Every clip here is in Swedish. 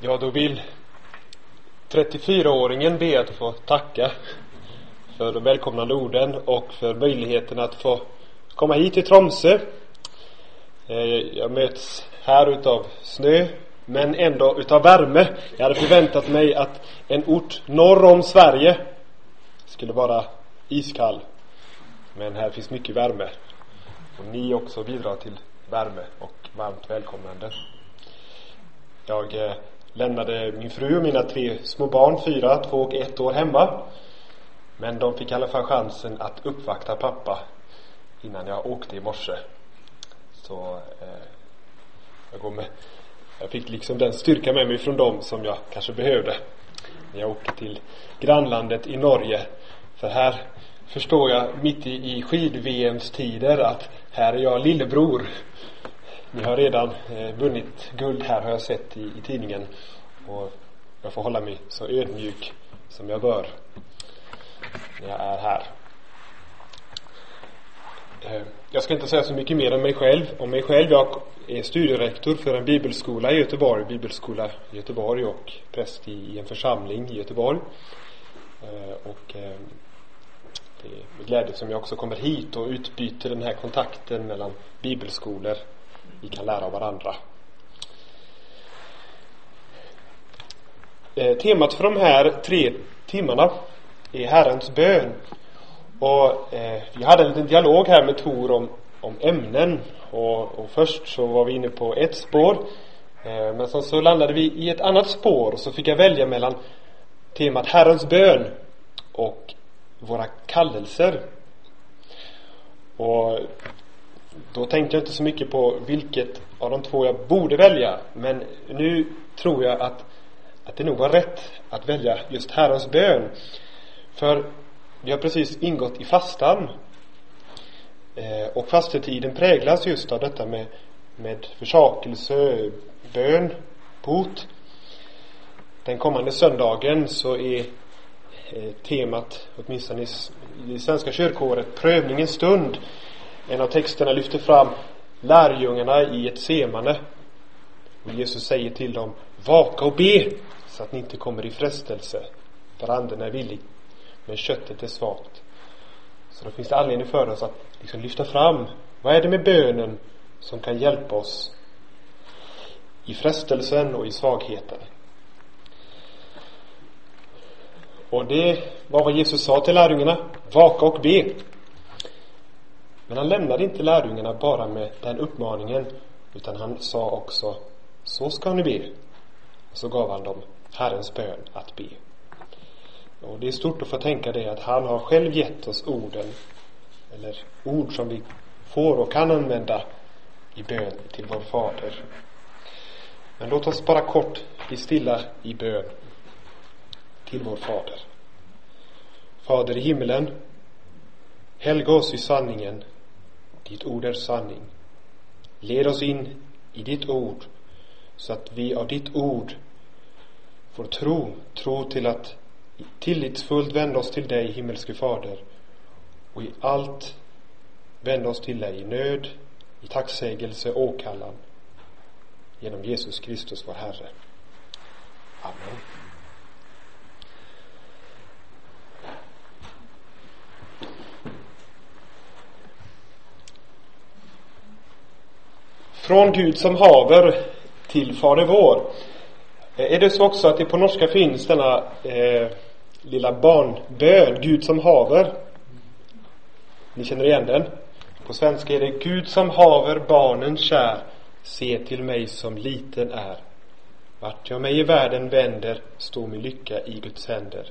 Ja, då vill 34-åringen be att få tacka för de välkomnande orden och för möjligheten att få komma hit till Tromsö. Eh, jag möts här utav snö, men ändå utav värme. Jag hade förväntat mig att en ort norr om Sverige skulle vara iskall. Men här finns mycket värme. Och ni också bidrar till värme och varmt välkomnande. Jag eh, lämnade min fru och mina tre små barn, fyra, två och ett år hemma. Men de fick i alla fall chansen att uppvakta pappa innan jag åkte i morse. Så eh, jag går med jag fick liksom den styrka med mig från dem som jag kanske behövde när jag åkte till grannlandet i Norge. För här förstår jag mitt i, i skid-VMs tider att här är jag lillebror ni har redan eh, vunnit guld här har jag sett i, i tidningen. Och jag får hålla mig så ödmjuk som jag bör när jag är här. Eh, jag ska inte säga så mycket mer om mig själv. Om mig själv, jag är studierektor för en bibelskola i Göteborg, bibelskola i Göteborg och präst i en församling i Göteborg. Eh, och eh, det är med glädje som jag också kommer hit och utbyter den här kontakten mellan bibelskolor vi kan lära av varandra. Eh, temat för de här tre timmarna är Herrens bön. Och eh, vi hade en liten dialog här med Tor om, om ämnen. Och, och först så var vi inne på ett spår. Eh, men sen så landade vi i ett annat spår och så fick jag välja mellan temat Herrens bön och våra kallelser. Och då tänkte jag inte så mycket på vilket av de två jag borde välja. Men nu tror jag att, att det nog var rätt att välja just Herrens bön. För vi har precis ingått i fastan. Eh, och fastetiden präglas just av detta med, med försakelse, bön, bot. Den kommande söndagen så är eh, temat, åtminstone i, i svenska kyrkåret, prövningens stund. En av texterna lyfter fram lärjungarna i ett semane. Och Jesus säger till dem, vaka och be så att ni inte kommer i frestelse. För anden är villig, men köttet är svagt. Så då finns det anledning för oss att liksom lyfta fram, vad är det med bönen som kan hjälpa oss i frestelsen och i svagheten? Och det var vad Jesus sa till lärjungarna, vaka och be. Men han lämnade inte lärjungarna bara med den uppmaningen utan han sa också så ska ni be. Och så gav han dem Herrens bön att be. Och det är stort att få tänka det att han har själv gett oss orden eller ord som vi får och kan använda i bön till vår fader. Men låt oss bara kort bli stilla i bön till vår fader. Fader i himmelen, helga oss i sanningen ditt ord är sanning. Led oss in i ditt ord så att vi av ditt ord får tro, tro till att tillitsfullt vända oss till dig, himmelske Fader, och i allt vända oss till dig i nöd, i tacksägelse och åkallan genom Jesus Kristus, vår Herre. Amen. Från Gud som haver till Fader vår. Eh, är det så också att det på norska finns denna eh, lilla barnbön, Gud som haver? Ni känner igen den? På svenska är det Gud som haver barnen kär, se till mig som liten är. Vart jag mig i världen vänder, står min lycka i Guds händer.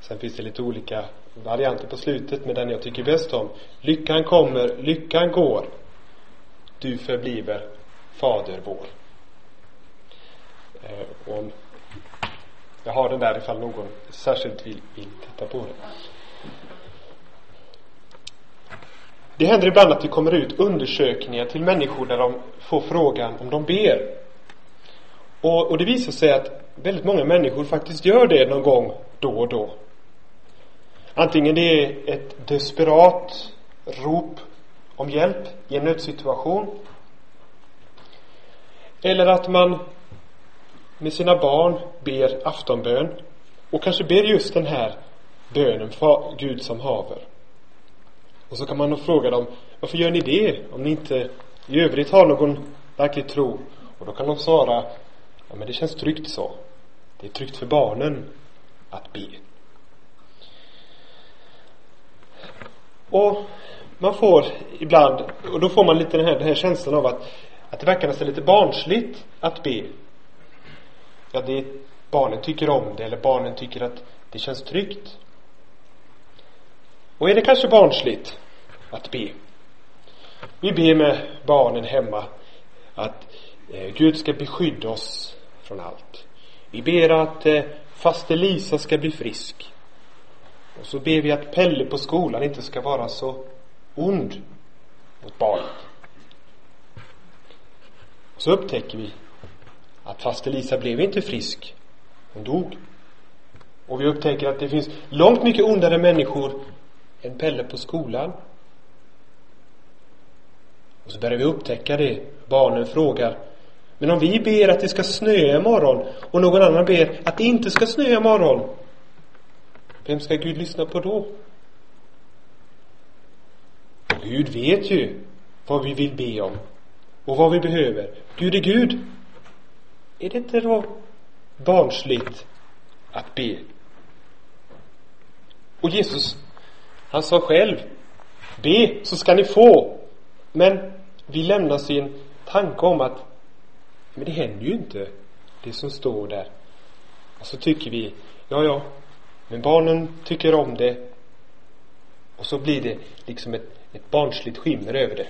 Sen finns det lite olika varianter på slutet, men den jag tycker bäst om. Lyckan kommer, lyckan går du förbliver Fader vår. Eh, jag har den där ifall någon särskilt vill, vill titta på den. Det händer ibland att det kommer ut undersökningar till människor där de får frågan om de ber. Och, och det visar sig att väldigt många människor faktiskt gör det någon gång då och då. Antingen det är ett desperat rop om hjälp i en nödsituation. Eller att man med sina barn ber aftonbön och kanske ber just den här bönen för Gud som haver. Och så kan man nog fråga dem, varför gör ni det om ni inte i övrigt har någon verklig tro? Och då kan de svara, ja men det känns tryggt så. Det är tryggt för barnen att be. Och man får ibland, och då får man lite den här, den här känslan av att, att det verkar nästan lite barnsligt att be. Ja, det, barnen tycker om det eller barnen tycker att det känns tryggt. Och är det kanske barnsligt att be? Vi ber med barnen hemma att eh, Gud ska beskydda oss från allt. Vi ber att eh, faste Lisa ska bli frisk. Och så ber vi att Pelle på skolan inte ska vara så ond mot barnet. Och så upptäcker vi att fast Lisa blev inte frisk. Hon dog. Och vi upptäcker att det finns långt mycket ondare människor än Pelle på skolan. Och så börjar vi upptäcka det. Barnen frågar men om vi ber att det ska snöa imorgon och någon annan ber att det inte ska snöa imorgon. Vem ska Gud lyssna på då? Gud vet ju vad vi vill be om och vad vi behöver. Gud är Gud. Är det inte då barnsligt att be? Och Jesus, han sa själv, be så ska ni få. Men vi lämnar sin tanke om att men det händer ju inte, det som står där. Och så tycker vi, ja, ja, men barnen tycker om det. Och så blir det liksom ett, ett barnsligt skimmer över det.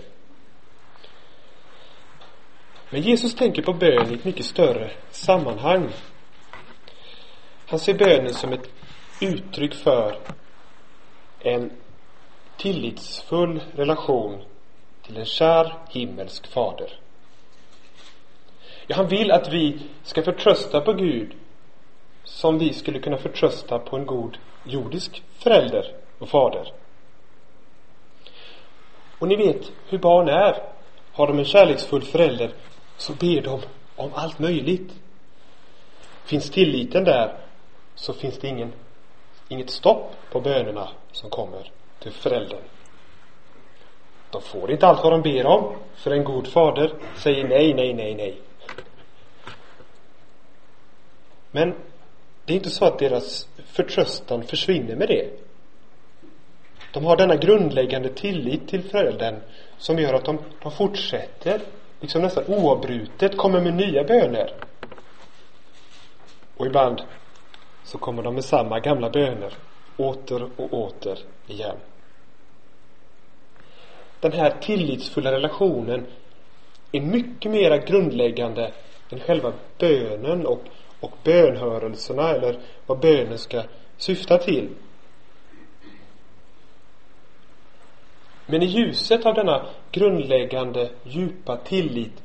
Men Jesus tänker på bön i ett mycket större sammanhang. Han ser bönen som ett uttryck för en tillitsfull relation till en kär himmelsk fader. Ja, han vill att vi ska förtrösta på Gud som vi skulle kunna förtrösta på en god jordisk förälder och fader. Och ni vet hur barn är. Har de en kärleksfull förälder så ber de om allt möjligt. Finns tilliten där så finns det ingen, inget stopp på bönerna som kommer till föräldern. De får inte allt vad de ber om, för en god fader säger nej, nej, nej, nej. Men det är inte så att deras förtröstan försvinner med det. De har denna grundläggande tillit till föräldern som gör att de, de fortsätter, liksom nästan oavbrutet, kommer med nya böner. Och ibland så kommer de med samma gamla böner åter och åter igen. Den här tillitsfulla relationen är mycket mera grundläggande än själva bönen och och bönhörelserna eller vad bönen ska syfta till. Men i ljuset av denna grundläggande djupa tillit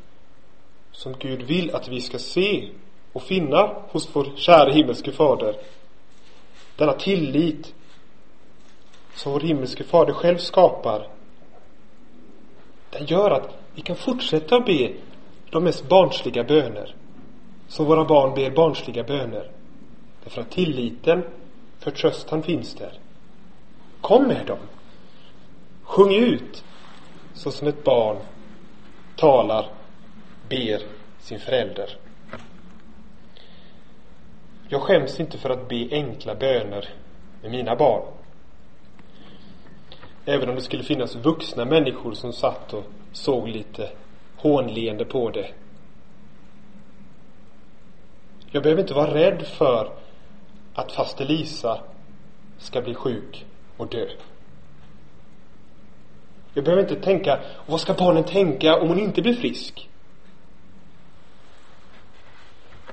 som Gud vill att vi ska se och finna hos vår kära himmelske fader. Denna tillit som vår himmelske fader själv skapar. Den gör att vi kan fortsätta att be de mest barnsliga böner som våra barn ber barnsliga böner. Därför att tilliten, förtröstan finns där. Kom med dem. Sjung ut så som ett barn talar, ber sin förälder. Jag skäms inte för att be enkla böner med mina barn. Även om det skulle finnas vuxna människor som satt och såg lite hånleende på det jag behöver inte vara rädd för att faster Lisa ska bli sjuk och dö. Jag behöver inte tänka, vad ska barnen tänka om hon inte blir frisk?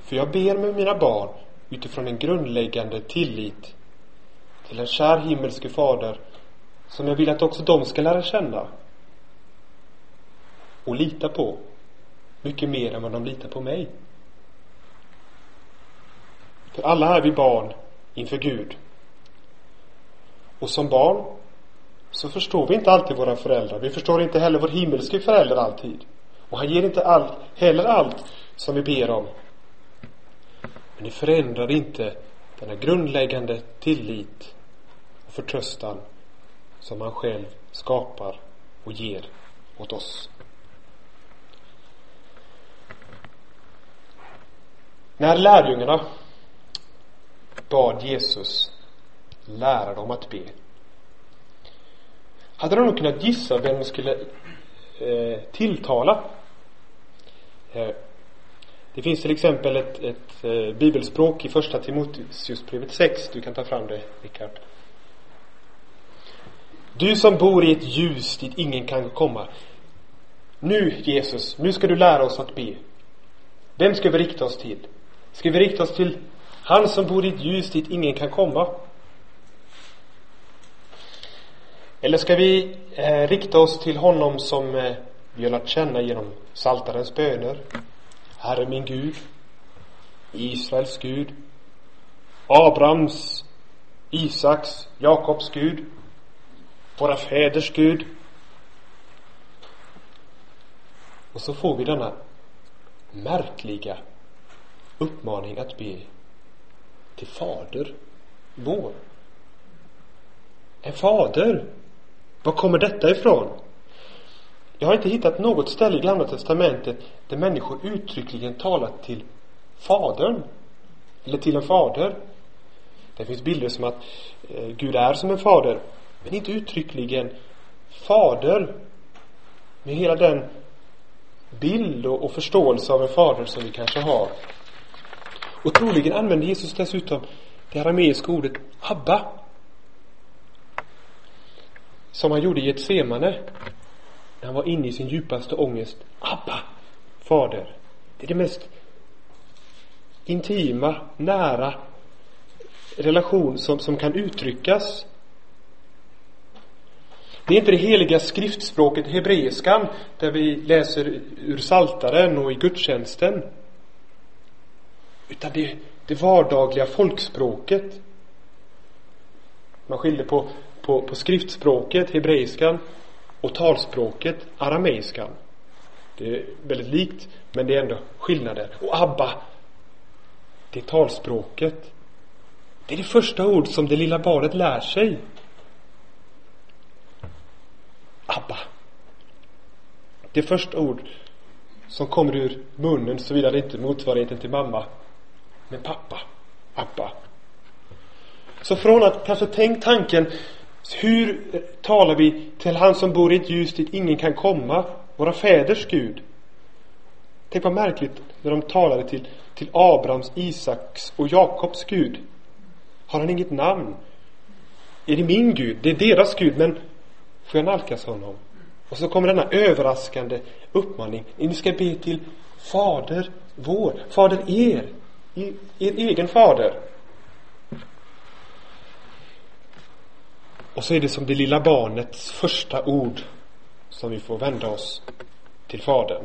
För jag ber med mina barn utifrån en grundläggande tillit till en kär himmelske fader som jag vill att också de ska lära känna och lita på mycket mer än vad de litar på mig. För alla är vi barn inför Gud. Och som barn så förstår vi inte alltid våra föräldrar. Vi förstår inte heller vår himmelske förälder alltid. Och han ger inte allt, heller allt som vi ber om. Men det förändrar inte denna grundläggande tillit och förtröstan som han själv skapar och ger åt oss. När lärjungarna bad Jesus lära dem att be hade de nog kunnat gissa vem de skulle eh, tilltala. Eh, det finns till exempel ett, ett eh, bibelspråk i första Timoteusbrevet 6. Du kan ta fram det, Rickard. Du som bor i ett ljus dit ingen kan komma. Nu, Jesus, nu ska du lära oss att be. Vem ska vi rikta oss till? Ska vi rikta oss till han som bor i ett ljus dit ingen kan komma? Eller ska vi eh, rikta oss till honom som eh, vi har lärt känna genom Saltarens böner? Herre min Gud, Israels Gud, Abrahams, Isaks, Jakobs Gud, våra fäders Gud. Och så får vi denna märkliga uppmaning att be till Fader vår. En fader. Var kommer detta ifrån? Jag har inte hittat något ställe i Gamla Testamentet där människor uttryckligen talat till Fadern. Eller till en fader. Det finns bilder som att eh, Gud är som en fader. Men inte uttryckligen Fader. Med hela den bild och, och förståelse av en fader som vi kanske har. Och troligen använder Jesus dessutom det arameiska ordet Abba. Som han gjorde i ett semane. När han var inne i sin djupaste ångest. Abba, Fader. Det är det mest intima, nära relation som, som kan uttryckas. Det är inte det heliga skriftspråket hebreiskan där vi läser ur saltaren och i gudstjänsten. Utan det, det vardagliga folkspråket. Man skiljer på, på, på skriftspråket, hebreiskan, och talspråket, arameiskan. Det är väldigt likt, men det är ändå skillnader. Och Abba, det är talspråket. Det är det första ord som det lilla barnet lär sig. Abba. Det första ord som kommer ur munnen såvida det inte är motsvarigheten till mamma men pappa, Abba. Så från att kanske tänkt tanken hur talar vi till han som bor i ett ljus dit ingen kan komma? Våra fäders Gud. Tänk vad märkligt när de talade till, till Abrahams, Isaks och Jakobs Gud. Har han inget namn? Är det min Gud? Det är deras Gud, men får jag nalkas honom? Och så kommer denna överraskande uppmaning. Ni ska be till Fader vår, Fader er er egen fader. Och så är det som det lilla barnets första ord som vi får vända oss till Fadern.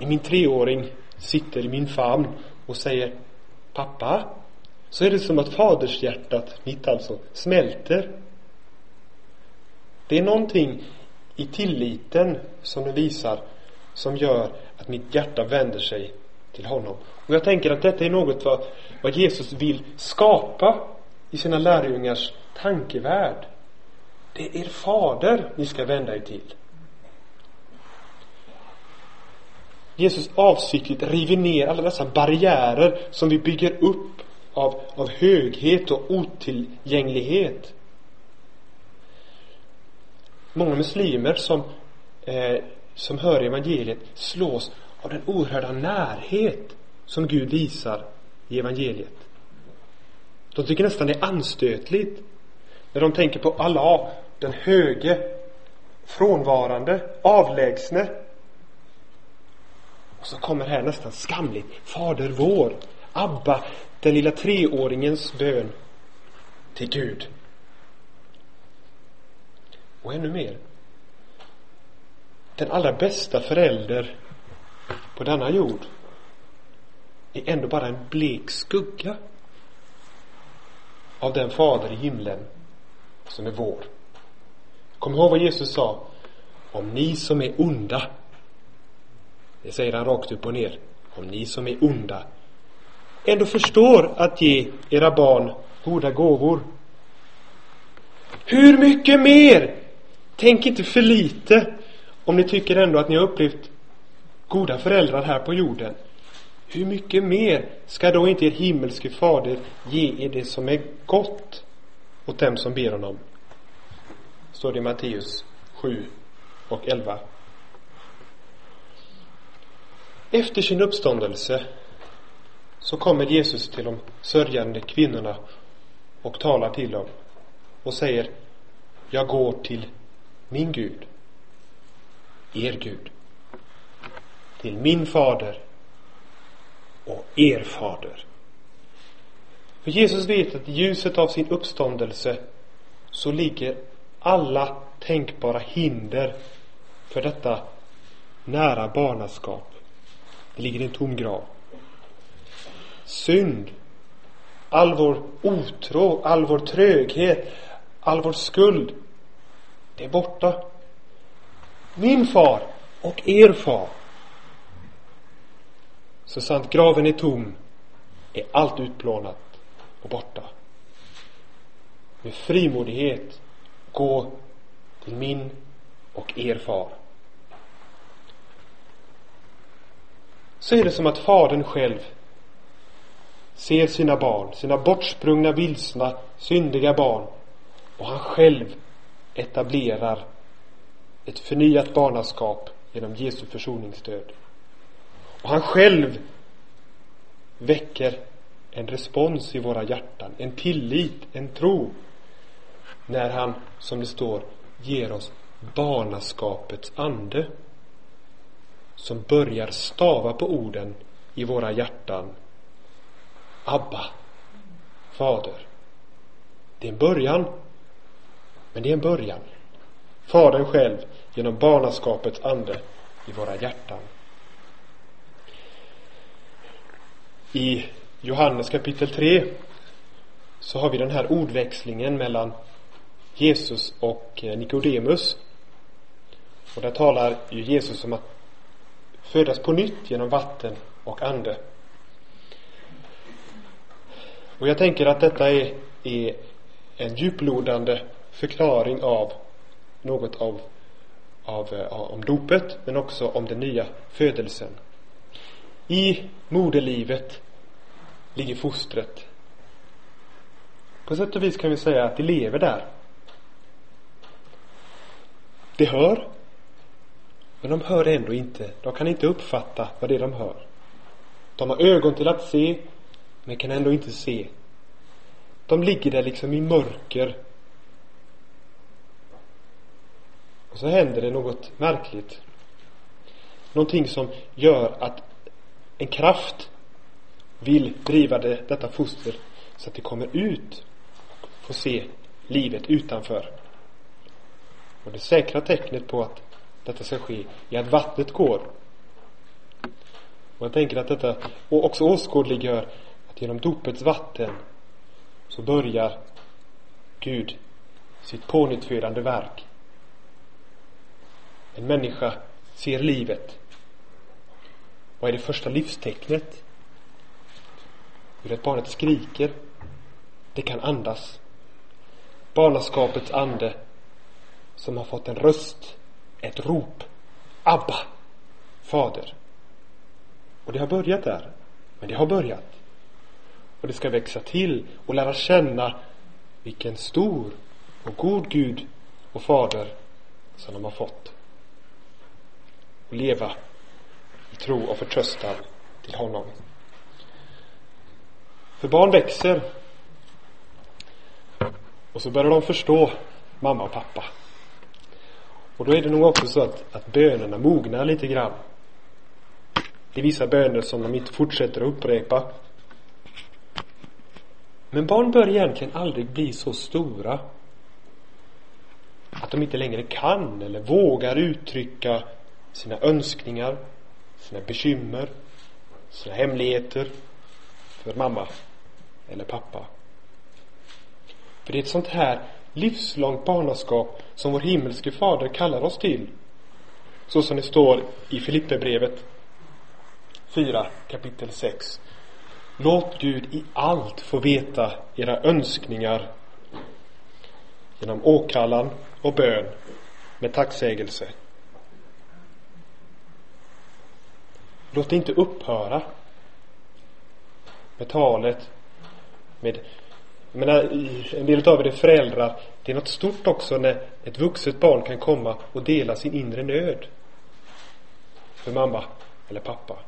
När min treåring sitter i min famn och säger Pappa, så är det som att fadershjärtat mitt alltså smälter. Det är någonting i tilliten som den visar som gör att mitt hjärta vänder sig till honom. Och jag tänker att detta är något vad, vad Jesus vill skapa i sina lärjungars tankevärld. Det är er fader ni ska vända er till. Jesus avsiktligt river ner alla dessa barriärer som vi bygger upp av, av höghet och otillgänglighet. Många muslimer som, eh, som hör evangeliet slås av den oerhörda närhet som Gud visar i evangeliet. De tycker nästan det är anstötligt när de tänker på Allah, den höge, frånvarande, avlägsne. Och så kommer här nästan skamligt, Fader vår, Abba, den lilla treåringens bön till Gud. Och ännu mer. Den allra bästa förälder på denna jord är ändå bara en blek skugga av den fader i himlen som är vår. Kom ihåg vad Jesus sa. Om ni som är onda, det säger han rakt upp och ner. Om ni som är onda ändå förstår att ge era barn goda gåvor. Hur mycket mer? Tänk inte för lite om ni tycker ändå att ni har upplevt goda föräldrar här på jorden. Hur mycket mer ska då inte er himmelske fader ge er det som är gott åt dem som ber honom? Står det i Matteus 7 och 11. Efter sin uppståndelse så kommer Jesus till de sörjande kvinnorna och talar till dem och säger Jag går till min Gud, er Gud, till min fader och er fader. För Jesus vet att i ljuset av sin uppståndelse så ligger alla tänkbara hinder för detta nära barnaskap. Det ligger i en tom grav. Synd, all vår otro, all vår tröghet, all vår skuld, det är borta. Min far och er far. Så sant graven är tom är allt utplånat och borta. Med frimodighet gå till min och er far. Så är det som att fadern själv ser sina barn, sina bortsprungna, vilsna, syndiga barn och han själv etablerar ett förnyat barnaskap genom Jesu försoningsstöd. Och han själv väcker en respons i våra hjärtan, en tillit, en tro när han, som det står, ger oss barnaskapets ande som börjar stava på orden i våra hjärtan. Abba, Fader. Det är en början, men det är en början. Fadern själv genom barnaskapets ande i våra hjärtan. I Johannes kapitel 3 så har vi den här ordväxlingen mellan Jesus och eh, Nikodemus. Och där talar ju Jesus om att födas på nytt genom vatten och ande. Och jag tänker att detta är, är en djuplodande förklaring av något av, av, eh, om dopet men också om den nya födelsen. I moderlivet ligger fostret. På sätt och vis kan vi säga att det lever där. Det hör. Men de hör ändå inte. De kan inte uppfatta vad det är de hör. De har ögon till att se, men kan ändå inte se. De ligger där liksom i mörker. Och så händer det något märkligt. Någonting som gör att en kraft vill driva det, detta foster så att det kommer ut och får se livet utanför. Och det säkra tecknet på att detta ska ske är att vattnet går. Och jag tänker att detta också åskådliggör att genom dopets vatten så börjar Gud sitt pånyttfödande verk. En människa ser livet. Vad är det första livstecknet? Hur att barnet skriker. Det kan andas. Barnaskapets ande som har fått en röst, ett rop. Abba, Fader. Och det har börjat där. Men det har börjat. Och det ska växa till och lära känna vilken stor och god Gud och Fader som de har fått. Och leva tro och förtröstan till honom. För barn växer. Och så börjar de förstå mamma och pappa. Och då är det nog också så att, att bönerna mognar lite grann. Det är vissa böner som de inte fortsätter att upprepa. Men barn bör egentligen aldrig bli så stora att de inte längre kan eller vågar uttrycka sina önskningar, sina bekymmer, sina hemligheter för mamma eller pappa. För det är ett sånt här livslångt barnaskap som vår himmelske fader kallar oss till. Så som det står i Filipperbrevet 4 kapitel 6. Låt Gud i allt få veta era önskningar genom åkallan och bön med tacksägelse. Låt det inte upphöra med talet med jag menar, en del av er är föräldrar. Det är något stort också när ett vuxet barn kan komma och dela sin inre nöd. För mamma eller pappa.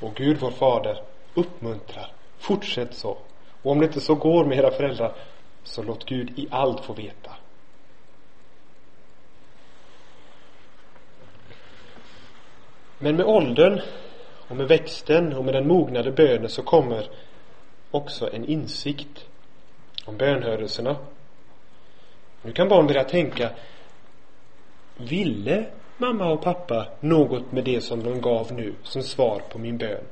Och Gud vår fader uppmuntrar. Fortsätt så. Och om det inte så går med era föräldrar så låt Gud i allt få veta. Men med åldern och med växten och med den mognade bönen så kommer också en insikt om bönhörelserna. Nu kan barn börja tänka Ville mamma och pappa något med det som de gav nu som svar på min bön?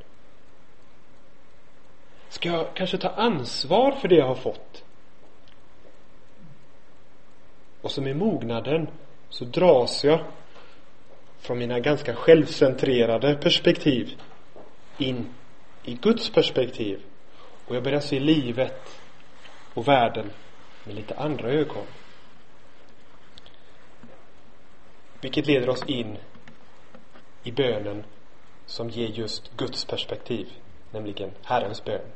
Ska jag kanske ta ansvar för det jag har fått? Och som i mognaden så dras jag från mina ganska självcentrerade perspektiv in i Guds perspektiv. Och jag börjar se livet och världen med lite andra ögon. Vilket leder oss in i bönen som ger just Guds perspektiv, nämligen Herrens bön.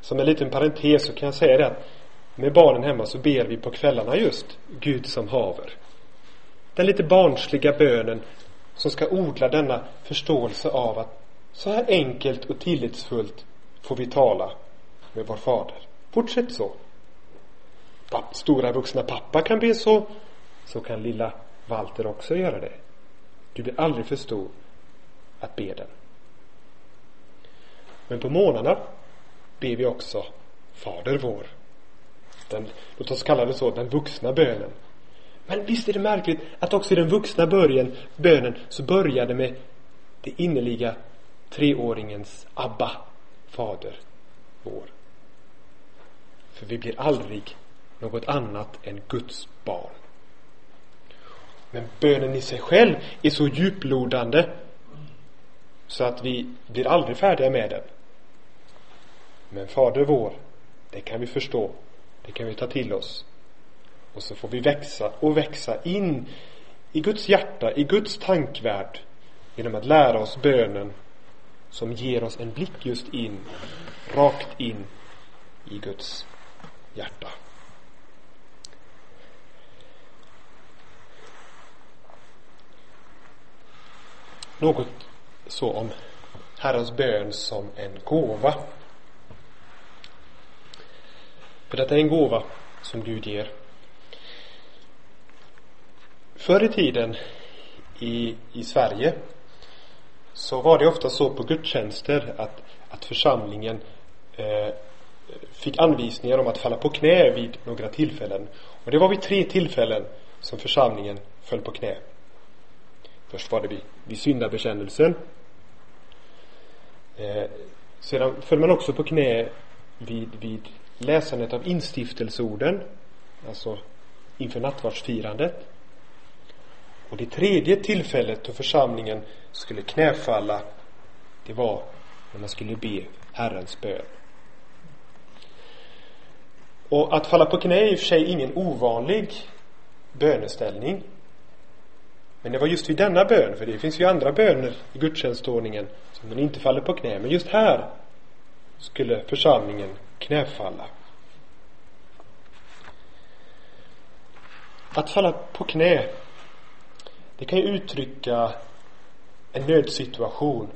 Som en liten parentes så kan jag säga det att med barnen hemma så ber vi på kvällarna just Gud som haver. Den lite barnsliga bönen som ska odla denna förståelse av att så här enkelt och tillitsfullt får vi tala med vår fader. Fortsätt så. Stora vuxna pappa kan be så, så kan lilla Walter också göra det. Du blir aldrig för stor att be den. Men på morgnarna ber vi också Fader vår. Den, låt oss kalla det så, den vuxna bönen. Men visst är det märkligt att också i den vuxna början, bönen så börjar det med det innerliga treåringens Abba, Fader vår. För vi blir aldrig något annat än Guds barn. Men bönen i sig själv är så djuplodande så att vi blir aldrig färdiga med den. Men Fader vår, det kan vi förstå. Det kan vi ta till oss. Och så får vi växa och växa in i Guds hjärta, i Guds tankvärld genom att lära oss bönen som ger oss en blick just in, rakt in i Guds hjärta. Något så om Herrens bön som en gåva. För detta är en gåva som Gud ger. Förr i tiden i, i Sverige så var det ofta så på gudstjänster att, att församlingen eh, fick anvisningar om att falla på knä vid några tillfällen. Och det var vid tre tillfällen som församlingen föll på knä. Först var det vid, vid syndabekännelsen. Eh, sedan föll man också på knä vid, vid läsandet av instiftelseorden, alltså inför nattvardsfirandet. Och det tredje tillfället då församlingen skulle knäfalla, det var när man skulle be Herrens bön. Och att falla på knä är i och för sig ingen ovanlig böneställning. Men det var just vid denna bön, för det finns ju andra böner i gudstjänstordningen som man inte faller på knä. Men just här skulle församlingen knäfalla. Att falla på knä det kan ju uttrycka en nödsituation.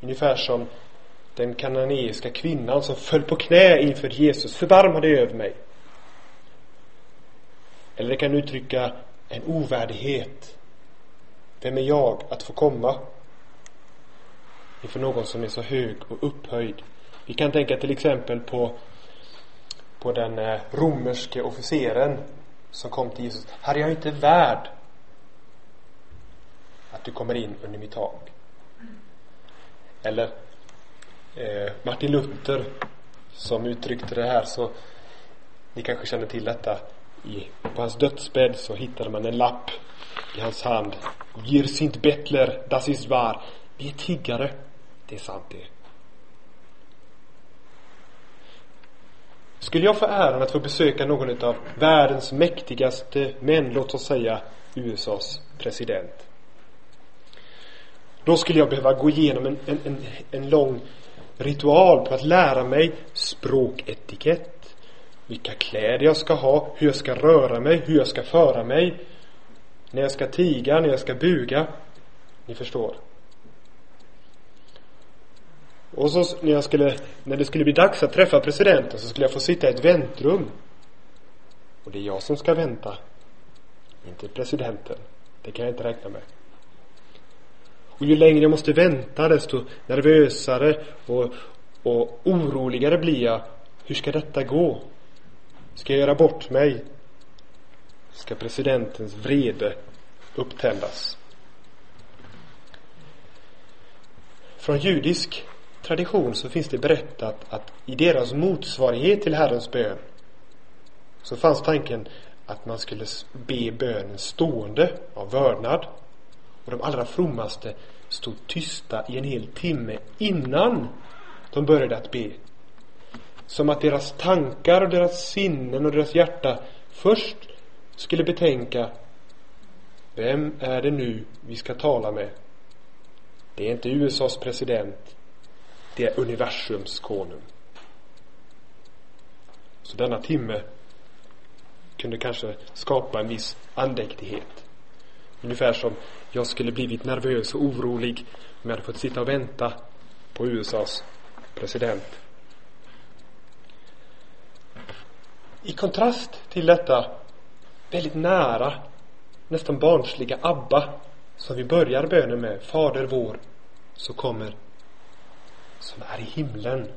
Ungefär som den kananeiska kvinnan som föll på knä inför Jesus. Förbarma dig över mig. Eller det kan uttrycka en ovärdighet. Vem är jag att få komma inför någon som är så hög och upphöjd? Vi kan tänka till exempel på, på den eh, romerske officeren som kom till Jesus. Här är jag inte värd du kommer in under mitt tak. Eller eh, Martin Luther som uttryckte det här så ni kanske känner till detta. I, på hans dödsbädd så hittade man en lapp i hans hand. Wir sind Bettler, das ist wahr. Vi är tiggare. Det är sant det. Skulle jag få äran att få besöka någon av världens mäktigaste män, låt oss säga USAs president. Då skulle jag behöva gå igenom en, en, en, en lång ritual på att lära mig språketikett, vilka kläder jag ska ha, hur jag ska röra mig, hur jag ska föra mig, när jag ska tiga, när jag ska buga. Ni förstår. Och så när jag skulle, när det skulle bli dags att träffa presidenten så skulle jag få sitta i ett väntrum. Och det är jag som ska vänta. Inte presidenten. Det kan jag inte räkna med. Och ju längre jag måste vänta desto nervösare och, och oroligare blir jag. Hur ska detta gå? Ska jag göra bort mig? Ska presidentens vrede upptändas? Från judisk tradition så finns det berättat att i deras motsvarighet till Herrens bön så fanns tanken att man skulle be bönen stående av vördnad och de allra frommaste stod tysta i en hel timme innan de började att be. Som att deras tankar och deras sinnen och deras hjärta först skulle betänka Vem är det nu vi ska tala med? Det är inte USAs president. Det är universums konung. Så denna timme kunde kanske skapa en viss andäktighet. Ungefär som jag skulle blivit nervös och orolig om jag hade fått sitta och vänta på USAs president. I kontrast till detta väldigt nära, nästan barnsliga ABBA som vi börjar bönen med, Fader vår, så kommer som är i himlen.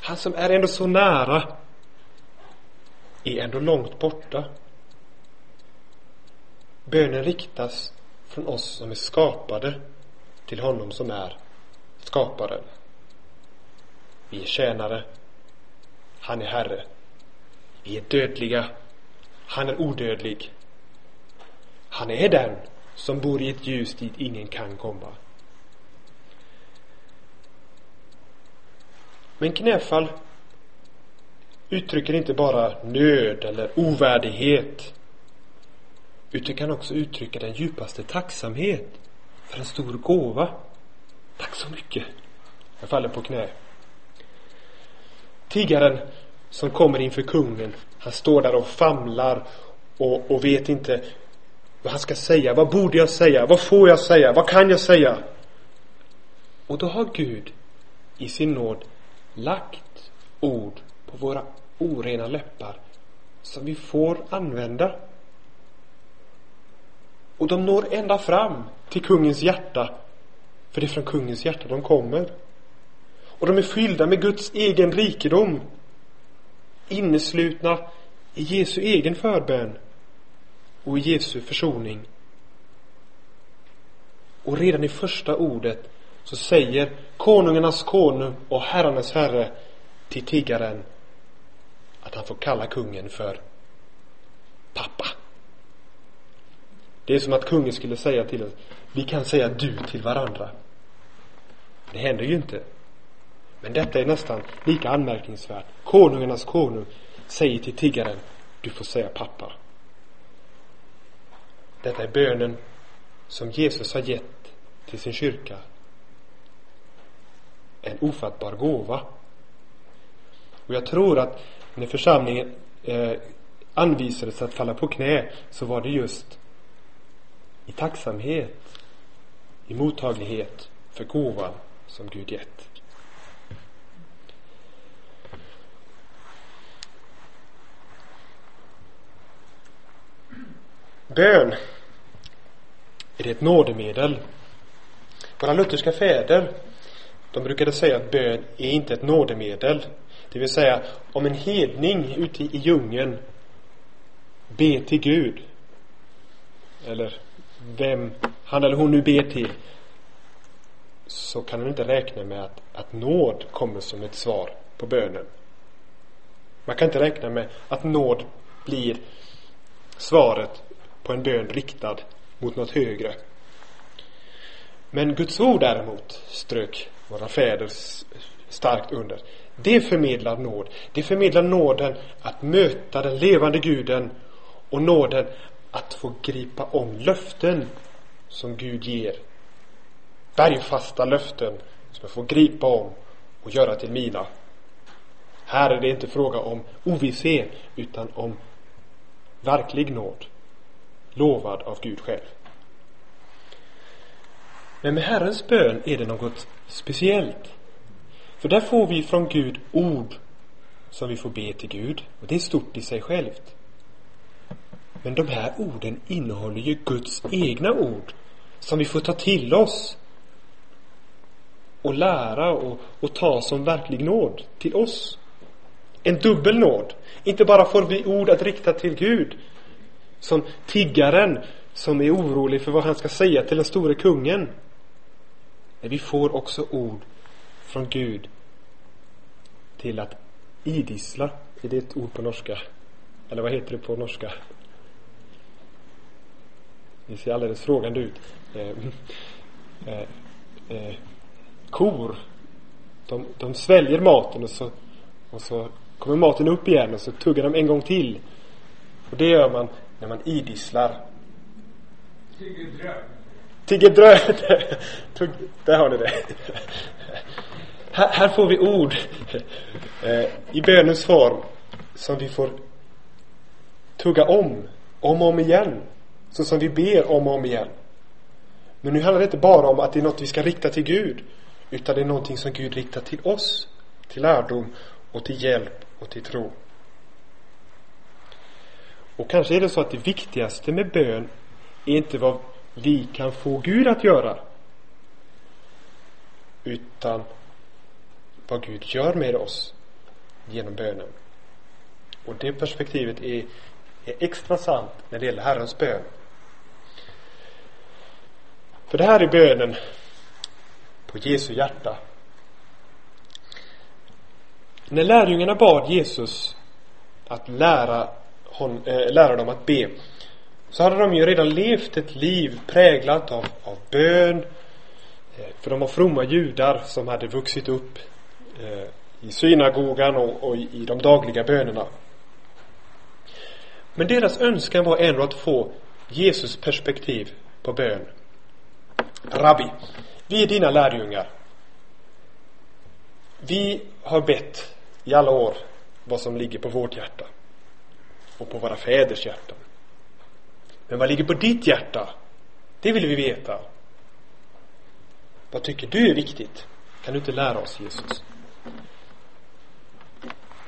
Han som är ändå så nära är ändå långt borta. Bönen riktas från oss som är skapade till honom som är skaparen. Vi är tjänare. Han är Herre. Vi är dödliga. Han är odödlig. Han är den som bor i ett ljus dit ingen kan komma. Men knäfall uttrycker inte bara nöd eller ovärdighet utan kan också uttrycka den djupaste tacksamhet för en stor gåva. Tack så mycket. Jag faller på knä. Tiggaren som kommer inför kungen, han står där och famlar och, och vet inte vad han ska säga. Vad borde jag säga? Vad får jag säga? Vad kan jag säga? Och då har Gud i sin nåd lagt ord på våra orena läppar som vi får använda. Och de når ända fram till kungens hjärta. För det är från kungens hjärta de kommer. Och de är fyllda med Guds egen rikedom. Inneslutna i Jesu egen förbön och i Jesu försoning. Och redan i första ordet så säger konungarnas konung och herrarnas herre till tiggaren att han får kalla kungen för pappa. Det är som att kungen skulle säga till oss, vi kan säga du till varandra. Det händer ju inte. Men detta är nästan lika anmärkningsvärt. Konungarnas konung säger till tiggaren, du får säga pappa. Detta är bönen som Jesus har gett till sin kyrka. En ofattbar gåva. Och jag tror att när församlingen eh, anvisades att falla på knä så var det just i tacksamhet, i mottaglighet för gåvan som Gud gett. Bön är det ett nådemedel. Våra lutherska fäder de brukade säga att bön är inte ett nådemedel. Det vill säga, om en hedning ute i djungeln ber till Gud eller vem han eller hon nu ber till så kan man inte räkna med att, att nåd kommer som ett svar på bönen. Man kan inte räkna med att nåd blir svaret på en bön riktad mot något högre. Men Guds ord däremot strök våra fäder starkt under. Det förmedlar nåd. Det förmedlar nåden att möta den levande guden och nåden att få gripa om löften som Gud ger. Bergfasta löften som jag får gripa om och göra till mina. Här är det inte fråga om ovisshet utan om verklig nåd. Lovad av Gud själv. Men med Herrens bön är det något speciellt. För där får vi från Gud ord som vi får be till Gud. Och det är stort i sig självt. Men de här orden innehåller ju Guds egna ord som vi får ta till oss och lära och, och ta som verklig nåd till oss. En dubbel nåd. Inte bara får vi ord att rikta till Gud som tiggaren som är orolig för vad han ska säga till den store kungen. Men vi får också ord från Gud till att idissla. Är det ett ord på norska? Eller vad heter det på norska? Ni ser alldeles frågande ut. Eh, eh, eh, kor, de, de sväljer maten och så, och så kommer maten upp igen och så tuggar de en gång till. Och det gör man när man idisslar. Tigger dröm. Tigger dröm. Där har ni det. Här, här får vi ord eh, i bönens form som vi får tugga om, om och om igen. Så som vi ber om och om igen. Men nu handlar det inte bara om att det är något vi ska rikta till Gud. Utan det är någonting som Gud riktar till oss. Till lärdom och till hjälp och till tro. Och kanske är det så att det viktigaste med bön är inte vad vi kan få Gud att göra. Utan vad Gud gör med oss genom bönen. Och det perspektivet är, är extra sant när det gäller Herrens bön. För det här är bönen på Jesu hjärta. När lärjungarna bad Jesus att lära, hon, äh, lära dem att be så hade de ju redan levt ett liv präglat av, av bön. Eh, för de var fromma judar som hade vuxit upp eh, i synagogan och, och i de dagliga bönerna. Men deras önskan var ändå att få Jesus perspektiv på bön. Rabbi, vi är dina lärjungar. Vi har bett i alla år vad som ligger på vårt hjärta och på våra fäders hjärtan. Men vad ligger på ditt hjärta? Det vill vi veta. Vad tycker du är viktigt? Kan du inte lära oss Jesus?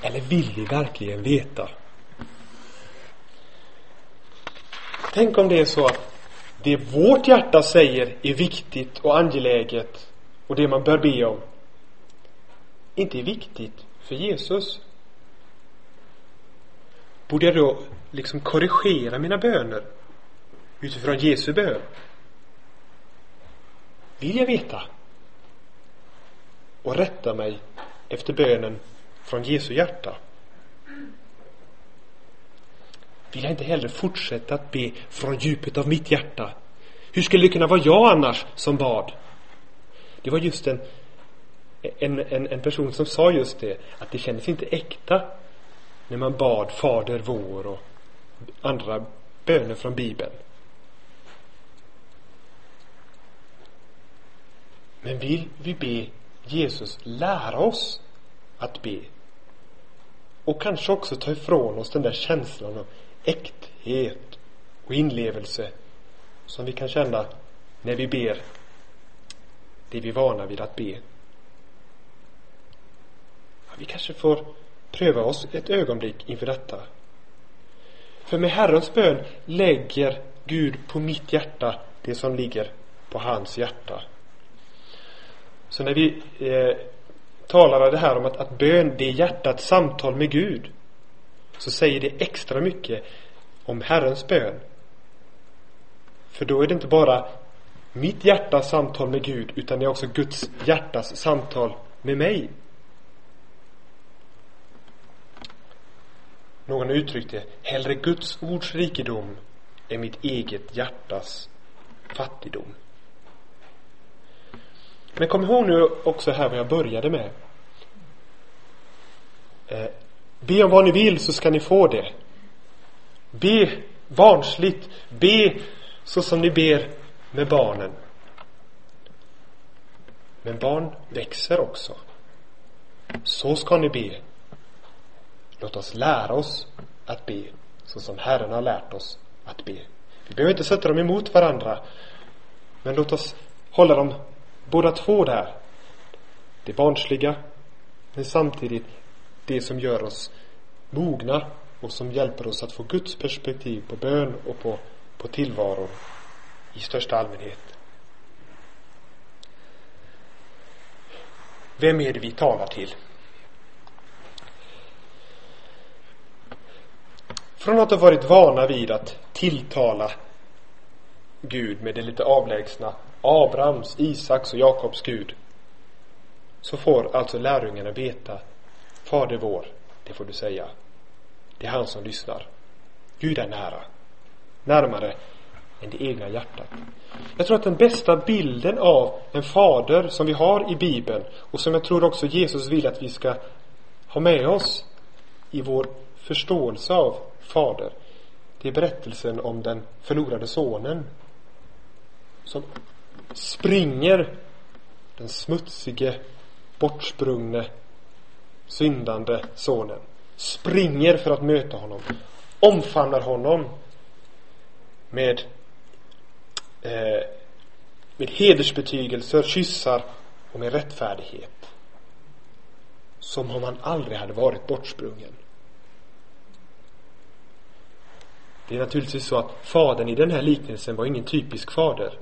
Eller vill vi verkligen veta? Tänk om det är så att det vårt hjärta säger är viktigt och angeläget och det man bör be om inte är viktigt för Jesus. Borde jag då liksom korrigera mina böner utifrån Jesu bön? Vill jag veta? Och rätta mig efter bönen från Jesu hjärta? Vill jag inte heller fortsätta att be från djupet av mitt hjärta? Hur skulle det kunna vara jag annars som bad? Det var just en, en, en, en person som sa just det, att det kändes inte äkta när man bad Fader vår och andra böner från Bibeln. Men vill vi be Jesus lära oss att be? Och kanske också ta ifrån oss den där känslan av äkthet och inlevelse som vi kan känna när vi ber det vi är vana vid att be. Vi kanske får pröva oss ett ögonblick inför detta. För med Herrens bön lägger Gud på mitt hjärta det som ligger på hans hjärta. Så när vi eh, talar det här om att, att bön, det är hjärtats samtal med Gud så säger det extra mycket om Herrens bön. För då är det inte bara mitt hjärtas samtal med Gud utan det är också Guds hjärtas samtal med mig. Någon uttryckte hellre Guds ords rikedom än mitt eget hjärtas fattigdom. Men kom ihåg nu också här vad jag började med. Eh, Be om vad ni vill så ska ni få det. Be barnsligt. Be så som ni ber med barnen. Men barn växer också. Så ska ni be. Låt oss lära oss att be så som Herren har lärt oss att be. Vi behöver inte sätta dem emot varandra. Men låt oss hålla dem båda två där. Det barnsliga, men samtidigt det som gör oss mogna och som hjälper oss att få Guds perspektiv på bön och på, på tillvaron i största allmänhet. Vem är det vi talar till? Från att ha varit vana vid att tilltala Gud med det lite avlägsna Abrahams, Isaks och Jakobs Gud så får alltså lärjungarna veta Fader vår, det får du säga. Det är han som lyssnar. Gud är nära. Närmare än det egna hjärtat. Jag tror att den bästa bilden av en fader som vi har i Bibeln och som jag tror också Jesus vill att vi ska ha med oss i vår förståelse av fader. Det är berättelsen om den förlorade sonen som springer den smutsige, bortsprungne, syndande sonen. Springer för att möta honom. Omfamnar honom med eh, med hedersbetygelser, kyssar och med rättfärdighet. Som om han aldrig hade varit bortsprungen. Det är naturligtvis så att fadern i den här liknelsen var ingen typisk fader.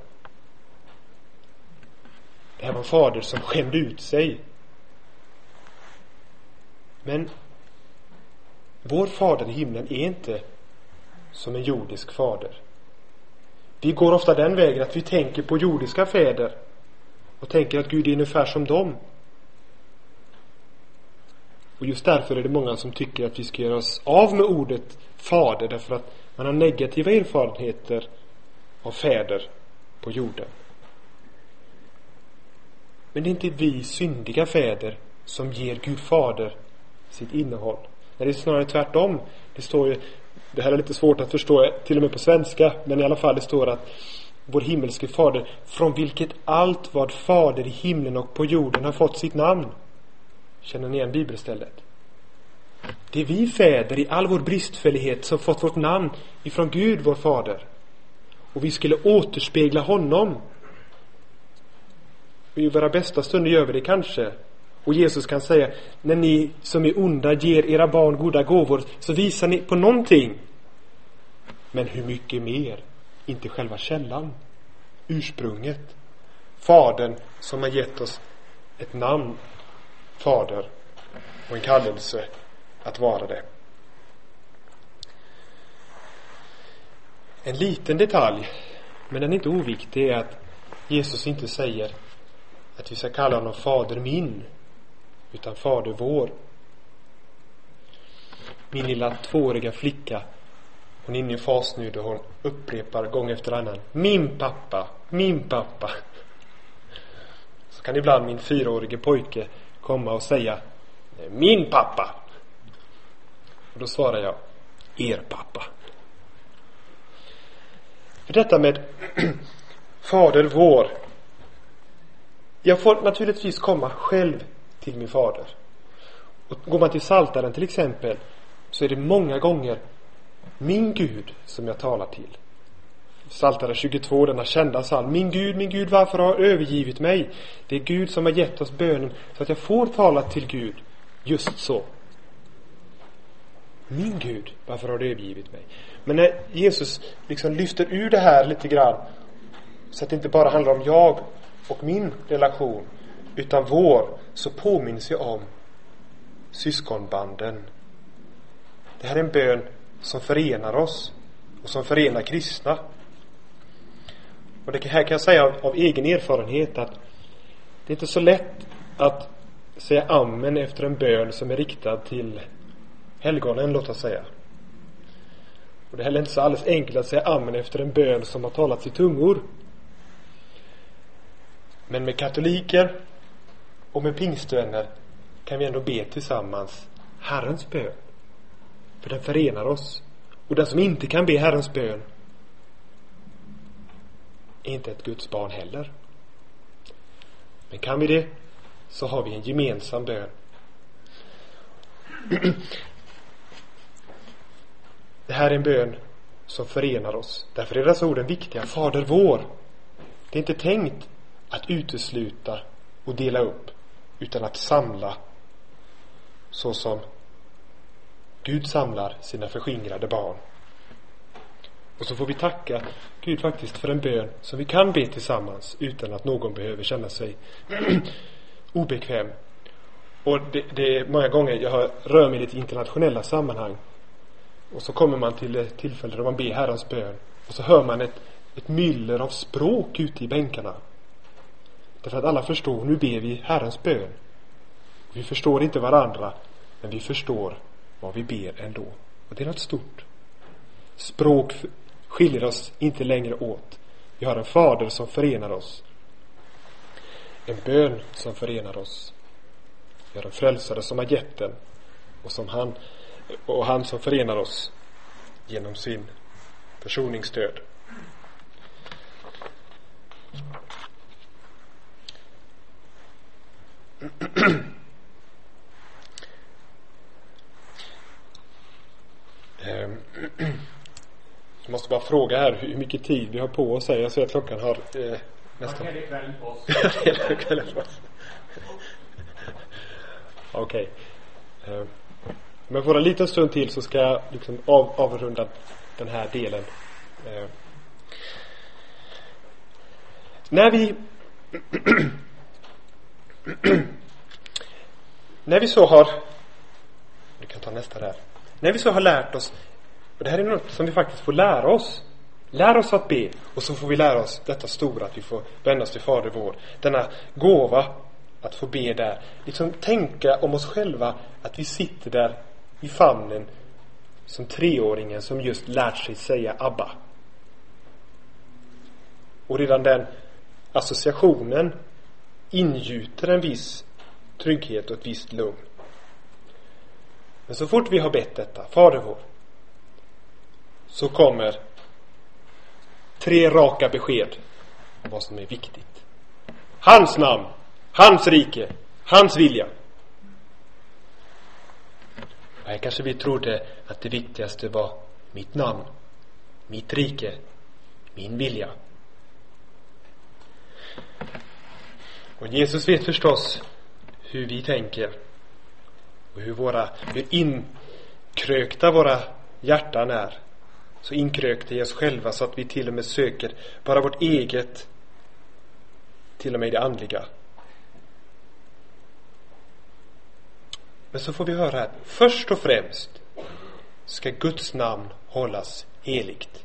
Det här var en fader som skämde ut sig. Men vår fader i himlen är inte som en jordisk fader. Vi går ofta den vägen att vi tänker på jordiska fäder och tänker att Gud är ungefär som dem. Och just därför är det många som tycker att vi ska göra oss av med ordet fader därför att man har negativa erfarenheter av fäder på jorden. Men det är inte vi syndiga fäder som ger Gud fader sitt innehåll. Nej, det är snarare tvärtom. Det står ju, det här är lite svårt att förstå till och med på svenska, men i alla fall det står att vår himmelske fader, från vilket allt vad fader i himlen och på jorden har fått sitt namn. Känner ni igen bibelstället? Det är vi fäder i all vår bristfällighet som fått vårt namn ifrån Gud, vår fader. Och vi skulle återspegla honom. Och i våra bästa stunder gör vi det kanske. Och Jesus kan säga, när ni som är onda ger era barn goda gåvor så visar ni på någonting. Men hur mycket mer? Inte själva källan. Ursprunget. Fadern som har gett oss ett namn. Fader. Och en kallelse att vara det. En liten detalj, men den är inte oviktig, är att Jesus inte säger att vi ska kalla honom Fader min, utan Fader vår. Min lilla tvååriga flicka, hon är inne i fas nu då hon upprepar gång efter annan Min pappa, min pappa. Så kan ibland min fyraårige pojke komma och säga Min pappa. Och då svarar jag Er pappa. För detta med Fader vår. Jag får naturligtvis komma själv till min fader. Och går man till Saltaren till exempel så är det många gånger min Gud som jag talar till. Saltaren 22, denna kända psalm. Min Gud, min Gud, varför har du övergivit mig? Det är Gud som har gett oss bönen så att jag får tala till Gud just så. Min Gud, varför har du övergivit mig? Men när Jesus liksom lyfter ur det här lite grann så att det inte bara handlar om jag och min relation utan vår så påminns jag om syskonbanden. Det här är en bön som förenar oss och som förenar kristna. Och det här kan jag säga av, av egen erfarenhet att det är inte så lätt att säga amen efter en bön som är riktad till helgonen, låt oss säga. Och det är heller inte så alldeles enkelt att säga amen efter en bön som har talats i tungor. Men med katoliker och med pingstvänner kan vi ändå be tillsammans Herrens bön. För den förenar oss. Och den som inte kan be Herrens bön är inte ett Guds barn heller. Men kan vi det så har vi en gemensam bön. Det här är en bön som förenar oss. Därför är dessa orden viktiga. Fader vår. Det är inte tänkt att utesluta och dela upp utan att samla så som Gud samlar sina förskingrade barn. Och så får vi tacka Gud faktiskt för en bön som vi kan be tillsammans utan att någon behöver känna sig obekväm. Och det, det är många gånger jag har, rör mig i lite internationella sammanhang. Och så kommer man till ett tillfälle då man ber Herrens bön. Och så hör man ett, ett myller av språk ute i bänkarna. Därför att alla förstår, nu ber vi Herrens bön. Vi förstår inte varandra, men vi förstår vad vi ber ändå. Och det är något stort. Språk skiljer oss inte längre åt. Vi har en fader som förenar oss. En bön som förenar oss. Vi har en frälsare som har gett den och som han och han som förenar oss genom sin försoningsstöd. jag måste bara fråga här hur mycket tid vi har på oss här. Jag ser att klockan har eh, nästan... Hela kvällen på oss. Hela kvällen på oss. Okej. Okay. Men får en liten stund till så ska jag liksom av, avrunda den här delen. Eh. När vi När vi så har Du kan ta nästa där. När vi så har lärt oss och det här är något som vi faktiskt får lära oss. Lär oss att be och så får vi lära oss detta stora att vi får vända oss till Fader vår. Denna gåva att få be där. Liksom tänka om oss själva att vi sitter där i famnen som treåringen som just lärt sig säga ABBA. Och redan den associationen ingjuter en viss trygghet och ett visst lugn. Men så fort vi har bett detta, Fader vår, så kommer tre raka besked om vad som är viktigt. Hans namn, hans rike, hans vilja. Här kanske vi trodde att det viktigaste var mitt namn, mitt rike, min vilja. Och Jesus vet förstås hur vi tänker och hur våra, hur inkrökta våra hjärtan är. Så inkrökta i oss själva så att vi till och med söker bara vårt eget, till och med det andliga. Men så får vi höra här, först och främst ska Guds namn hållas heligt.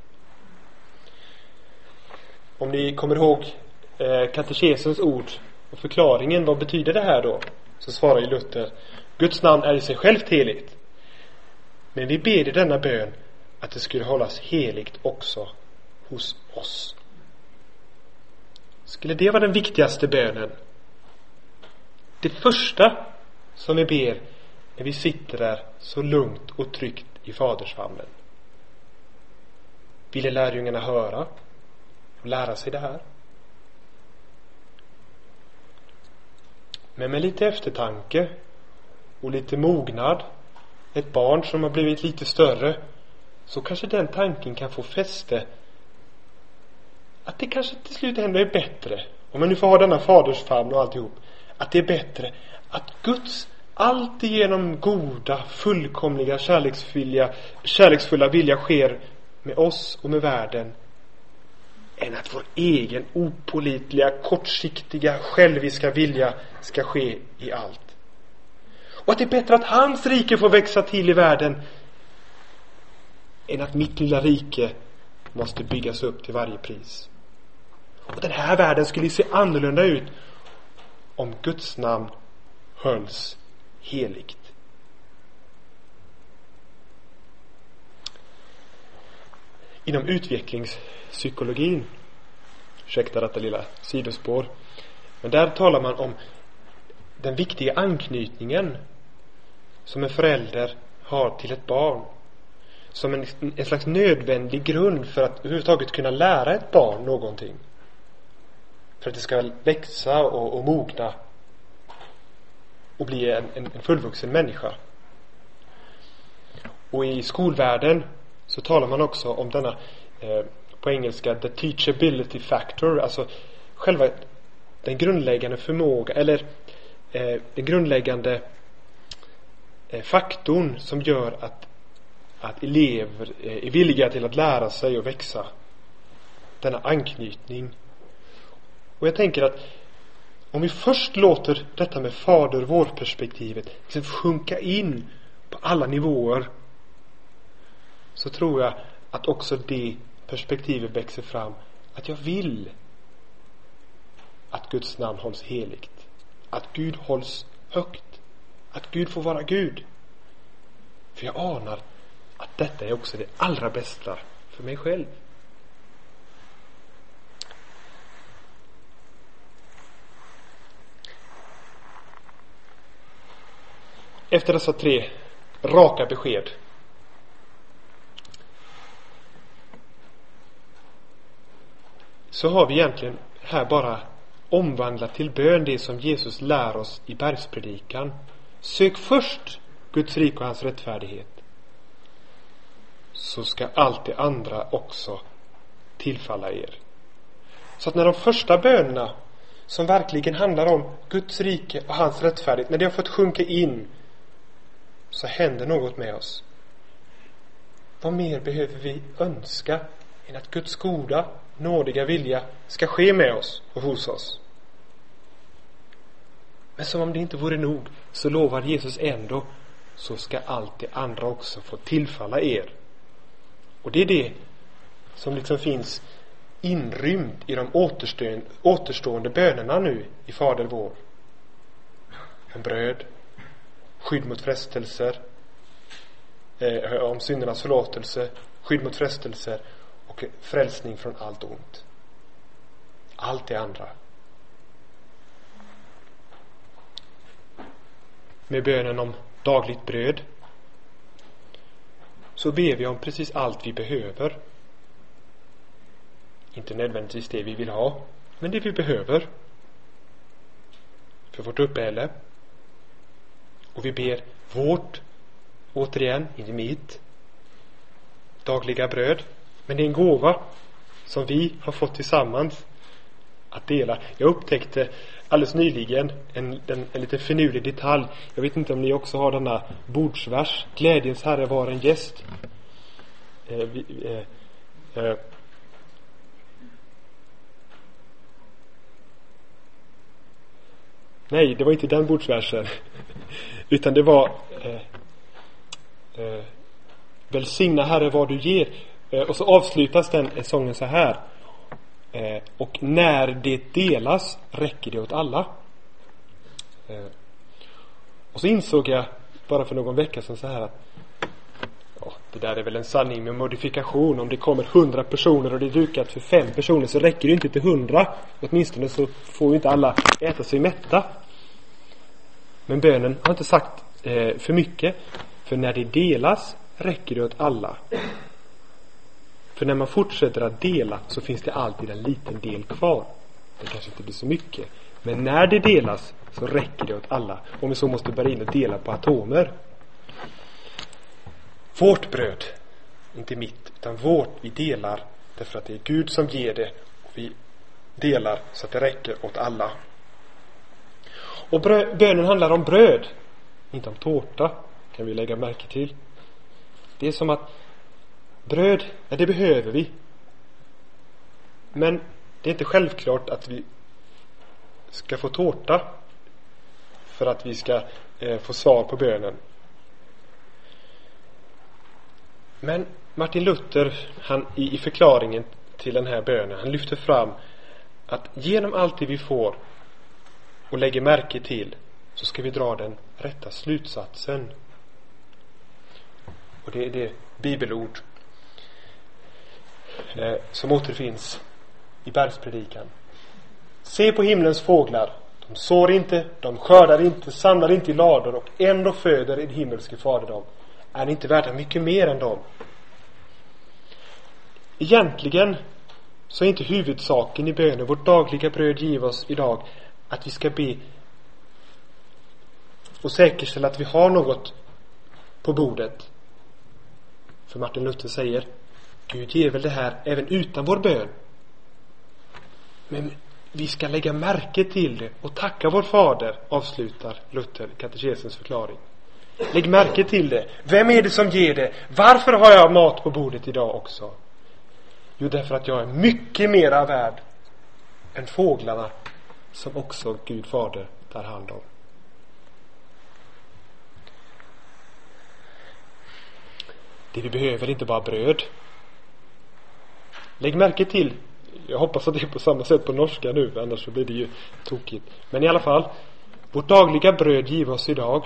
Om ni kommer ihåg eh, katekesens ord och förklaringen, vad betyder det här då? Så svarar ju Luther, Guds namn är i sig självt heligt. Men vi ber i denna bön att det skulle hållas heligt också hos oss. Skulle det vara den viktigaste bönen? Det första som vi ber när vi sitter där så lugnt och tryggt i fadersfamnen. Ville lärjungarna höra och lära sig det här? Men med lite eftertanke och lite mognad, ett barn som har blivit lite större, så kanske den tanken kan få fäste. Att det kanske till slut ändå är bättre, om man nu får ha denna fadersfamn och alltihop, att det är bättre att Guds alltigenom goda, fullkomliga, kärleksfulla, kärleksfulla vilja sker med oss och med världen än att vår egen opolitliga, kortsiktiga, själviska vilja ska ske i allt. Och att det är bättre att hans rike får växa till i världen än att mitt lilla rike måste byggas upp till varje pris. Och den här världen skulle se annorlunda ut om Guds namn hölls heligt. Inom utvecklingspsykologin, ursäkta detta lilla sidospår, Men där talar man om den viktiga anknytningen som en förälder har till ett barn. Som en, en slags nödvändig grund för att överhuvudtaget kunna lära ett barn någonting. För att det ska växa och, och mogna och bli en, en, en fullvuxen människa. Och i skolvärlden så talar man också om denna eh, på engelska the teachability factor, alltså själva den grundläggande förmåga eller eh, den grundläggande eh, faktorn som gör att, att elever eh, är villiga till att lära sig och växa. Denna anknytning. Och jag tänker att om vi först låter detta med fader vår perspektivet liksom sjunka in på alla nivåer så tror jag att också det perspektivet växer fram att jag vill att Guds namn hålls heligt. Att Gud hålls högt. Att Gud får vara Gud. För jag anar att detta är också det allra bästa för mig själv. Efter dessa tre raka besked så har vi egentligen här bara omvandlat till bön det som Jesus lär oss i bergspredikan. Sök först Guds rike och hans rättfärdighet. Så ska allt det andra också tillfalla er. Så att när de första bönerna som verkligen handlar om Guds rike och hans rättfärdighet, när det har fått sjunka in så händer något med oss. Vad mer behöver vi önska än att Guds goda, nådiga vilja ska ske med oss och hos oss? Men som om det inte vore nog så lovar Jesus ändå så ska allt det andra också få tillfalla er. Och det är det som liksom finns inrymt i de återstående, återstående bönerna nu i Fader vår. En bröd, skydd mot frestelser, eh, om syndernas förlåtelse, skydd mot frestelser och frälsning från allt ont. Allt det andra. Med bönen om dagligt bröd så ber vi om precis allt vi behöver. Inte nödvändigtvis det vi vill ha, men det vi behöver för vårt uppehälle. Och vi ber vårt, återigen, inte mitt, dagliga bröd. Men det är en gåva som vi har fått tillsammans att dela. Jag upptäckte alldeles nyligen en, en, en liten finurlig detalj. Jag vet inte om ni också har denna bordsvers. Glädjens Herre var en gäst. Eh, vi, eh, eh, Nej, det var inte den bordsversen. Utan det var eh, eh, Välsigna Herre vad du ger. Eh, och så avslutas den sången så här. Eh, och när det delas räcker det åt alla. Eh, och så insåg jag bara för någon vecka sedan så här att ja, det där är väl en sanning med modifikation. Om det kommer hundra personer och det är dukat för fem personer så räcker det inte till hundra. Åtminstone så får ju inte alla äta sig mätta. Men bönen har inte sagt eh, för mycket. För när det delas räcker det åt alla. För när man fortsätter att dela så finns det alltid en liten del kvar. Det kanske inte blir så mycket. Men när det delas så räcker det åt alla. Om vi så måste börja in och dela på atomer. Vårt bröd, inte mitt, utan vårt, vi delar därför att det är Gud som ger det. Och vi delar så att det räcker åt alla. Och bönen handlar om bröd, inte om tårta, kan vi lägga märke till. Det är som att bröd, ja det behöver vi. Men det är inte självklart att vi ska få tårta för att vi ska eh, få svar på bönen. Men Martin Luther, han i, i förklaringen till den här bönen, han lyfter fram att genom allt det vi får och lägger märke till så ska vi dra den rätta slutsatsen. Och det är det bibelord eh, som återfinns i bergspredikan. Se på himlens fåglar. De sår inte, de skördar inte, samlar inte i lador och ändå föder en himmelske fader dem. Är ni inte värda mycket mer än dem? Egentligen så är inte huvudsaken i bönen, vårt dagliga bröd giv oss idag, att vi ska be och säkerställa att vi har något på bordet. För Martin Luther säger, Gud ger väl det här även utan vår bön. Men vi ska lägga märke till det och tacka vår fader, avslutar Luther katekesens förklaring. Lägg märke till det. Vem är det som ger det? Varför har jag mat på bordet idag också? Jo, därför att jag är mycket mera värd än fåglarna som också Gud fader tar hand om. Det vi behöver är inte bara bröd. Lägg märke till, jag hoppas att det är på samma sätt på norska nu, annars så blir det ju tokigt. Men i alla fall, vårt dagliga bröd giv oss idag.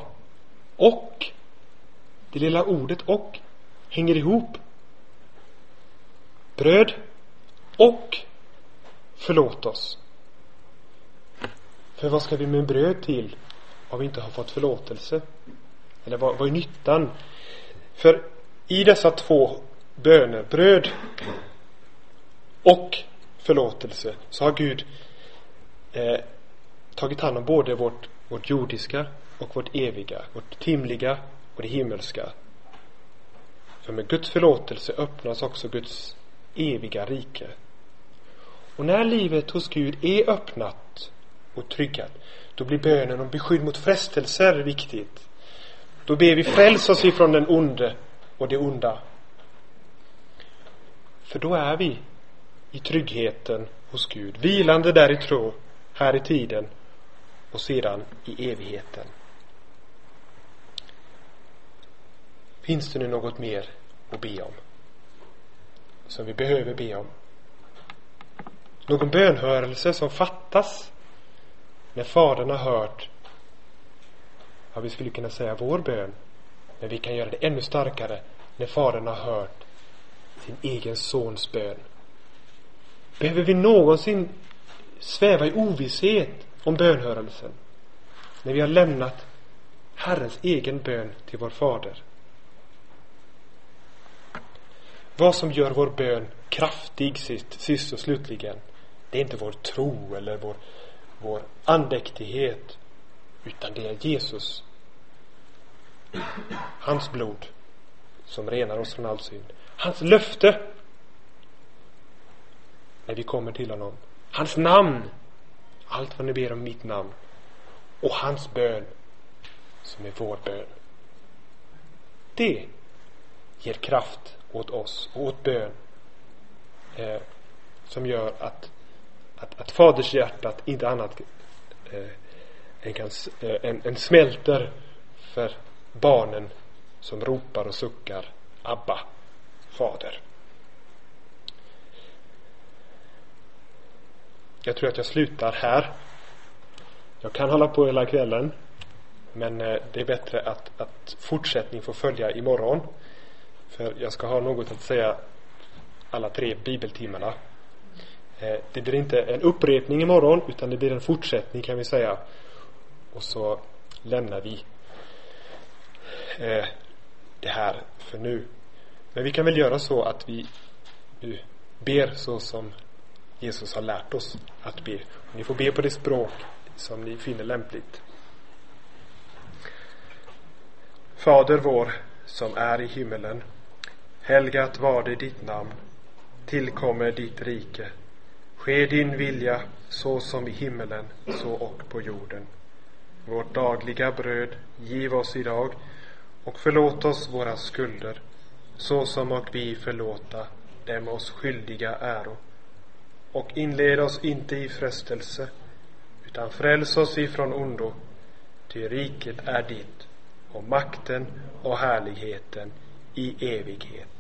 Och, det lilla ordet och hänger ihop. Bröd och förlåt oss. För vad ska vi med bröd till om vi inte har fått förlåtelse? Eller vad, vad är nyttan? För i dessa två böner, bröd och förlåtelse, så har Gud eh, tagit hand om både vårt, vårt jordiska och vårt eviga, vårt timliga och det himmelska. För med Guds förlåtelse öppnas också Guds eviga rike. Och när livet hos Gud är öppnat och tryggat, då blir bönen om beskydd mot frestelser viktigt. Då ber vi fräls oss ifrån den onde och det onda. För då är vi i tryggheten hos Gud, vilande där i tro, här i tiden och sedan i evigheten. Finns det nu något mer att be om? Som vi behöver be om? Någon bönhörelse som fattas när Fadern har hört, ja, vi skulle kunna säga vår bön, men vi kan göra det ännu starkare när Fadern har hört sin egen sons bön. Behöver vi någonsin sväva i ovisshet om bönhörelsen? När vi har lämnat Herrens egen bön till vår Fader. Vad som gör vår bön kraftig sist, sist och slutligen, det är inte vår tro eller vår, vår andäktighet, utan det är Jesus Hans blod som renar oss från all synd. Hans löfte när vi kommer till honom. Hans namn. Allt vad ni ber om mitt namn. Och hans bön som är vår bön. Det ger kraft åt oss och åt bön eh, som gör att, att, att fadershjärtat inte annat eh, än, kan, eh, än, än smälter för barnen som ropar och suckar Abba, Fader. Jag tror att jag slutar här. Jag kan hålla på hela kvällen. Men eh, det är bättre att, att fortsättning får följa imorgon. För jag ska ha något att säga alla tre bibeltimmarna. Eh, det blir inte en upprepning imorgon utan det blir en fortsättning kan vi säga. Och så lämnar vi eh, det här för nu. Men vi kan väl göra så att vi nu ber så som Jesus har lärt oss att be. Ni får be på det språk som ni finner lämpligt. Fader vår som är i himmelen. Helgat var det ditt namn. Tillkommer ditt rike. Ske din vilja så som i himmelen, så och på jorden. Vårt dagliga bröd giv oss idag och förlåt oss våra skulder så som och vi förlåta dem oss skyldiga äro och inled oss inte i frestelse utan fräls oss ifrån ondo. Ty riket är ditt och makten och härligheten i evighet.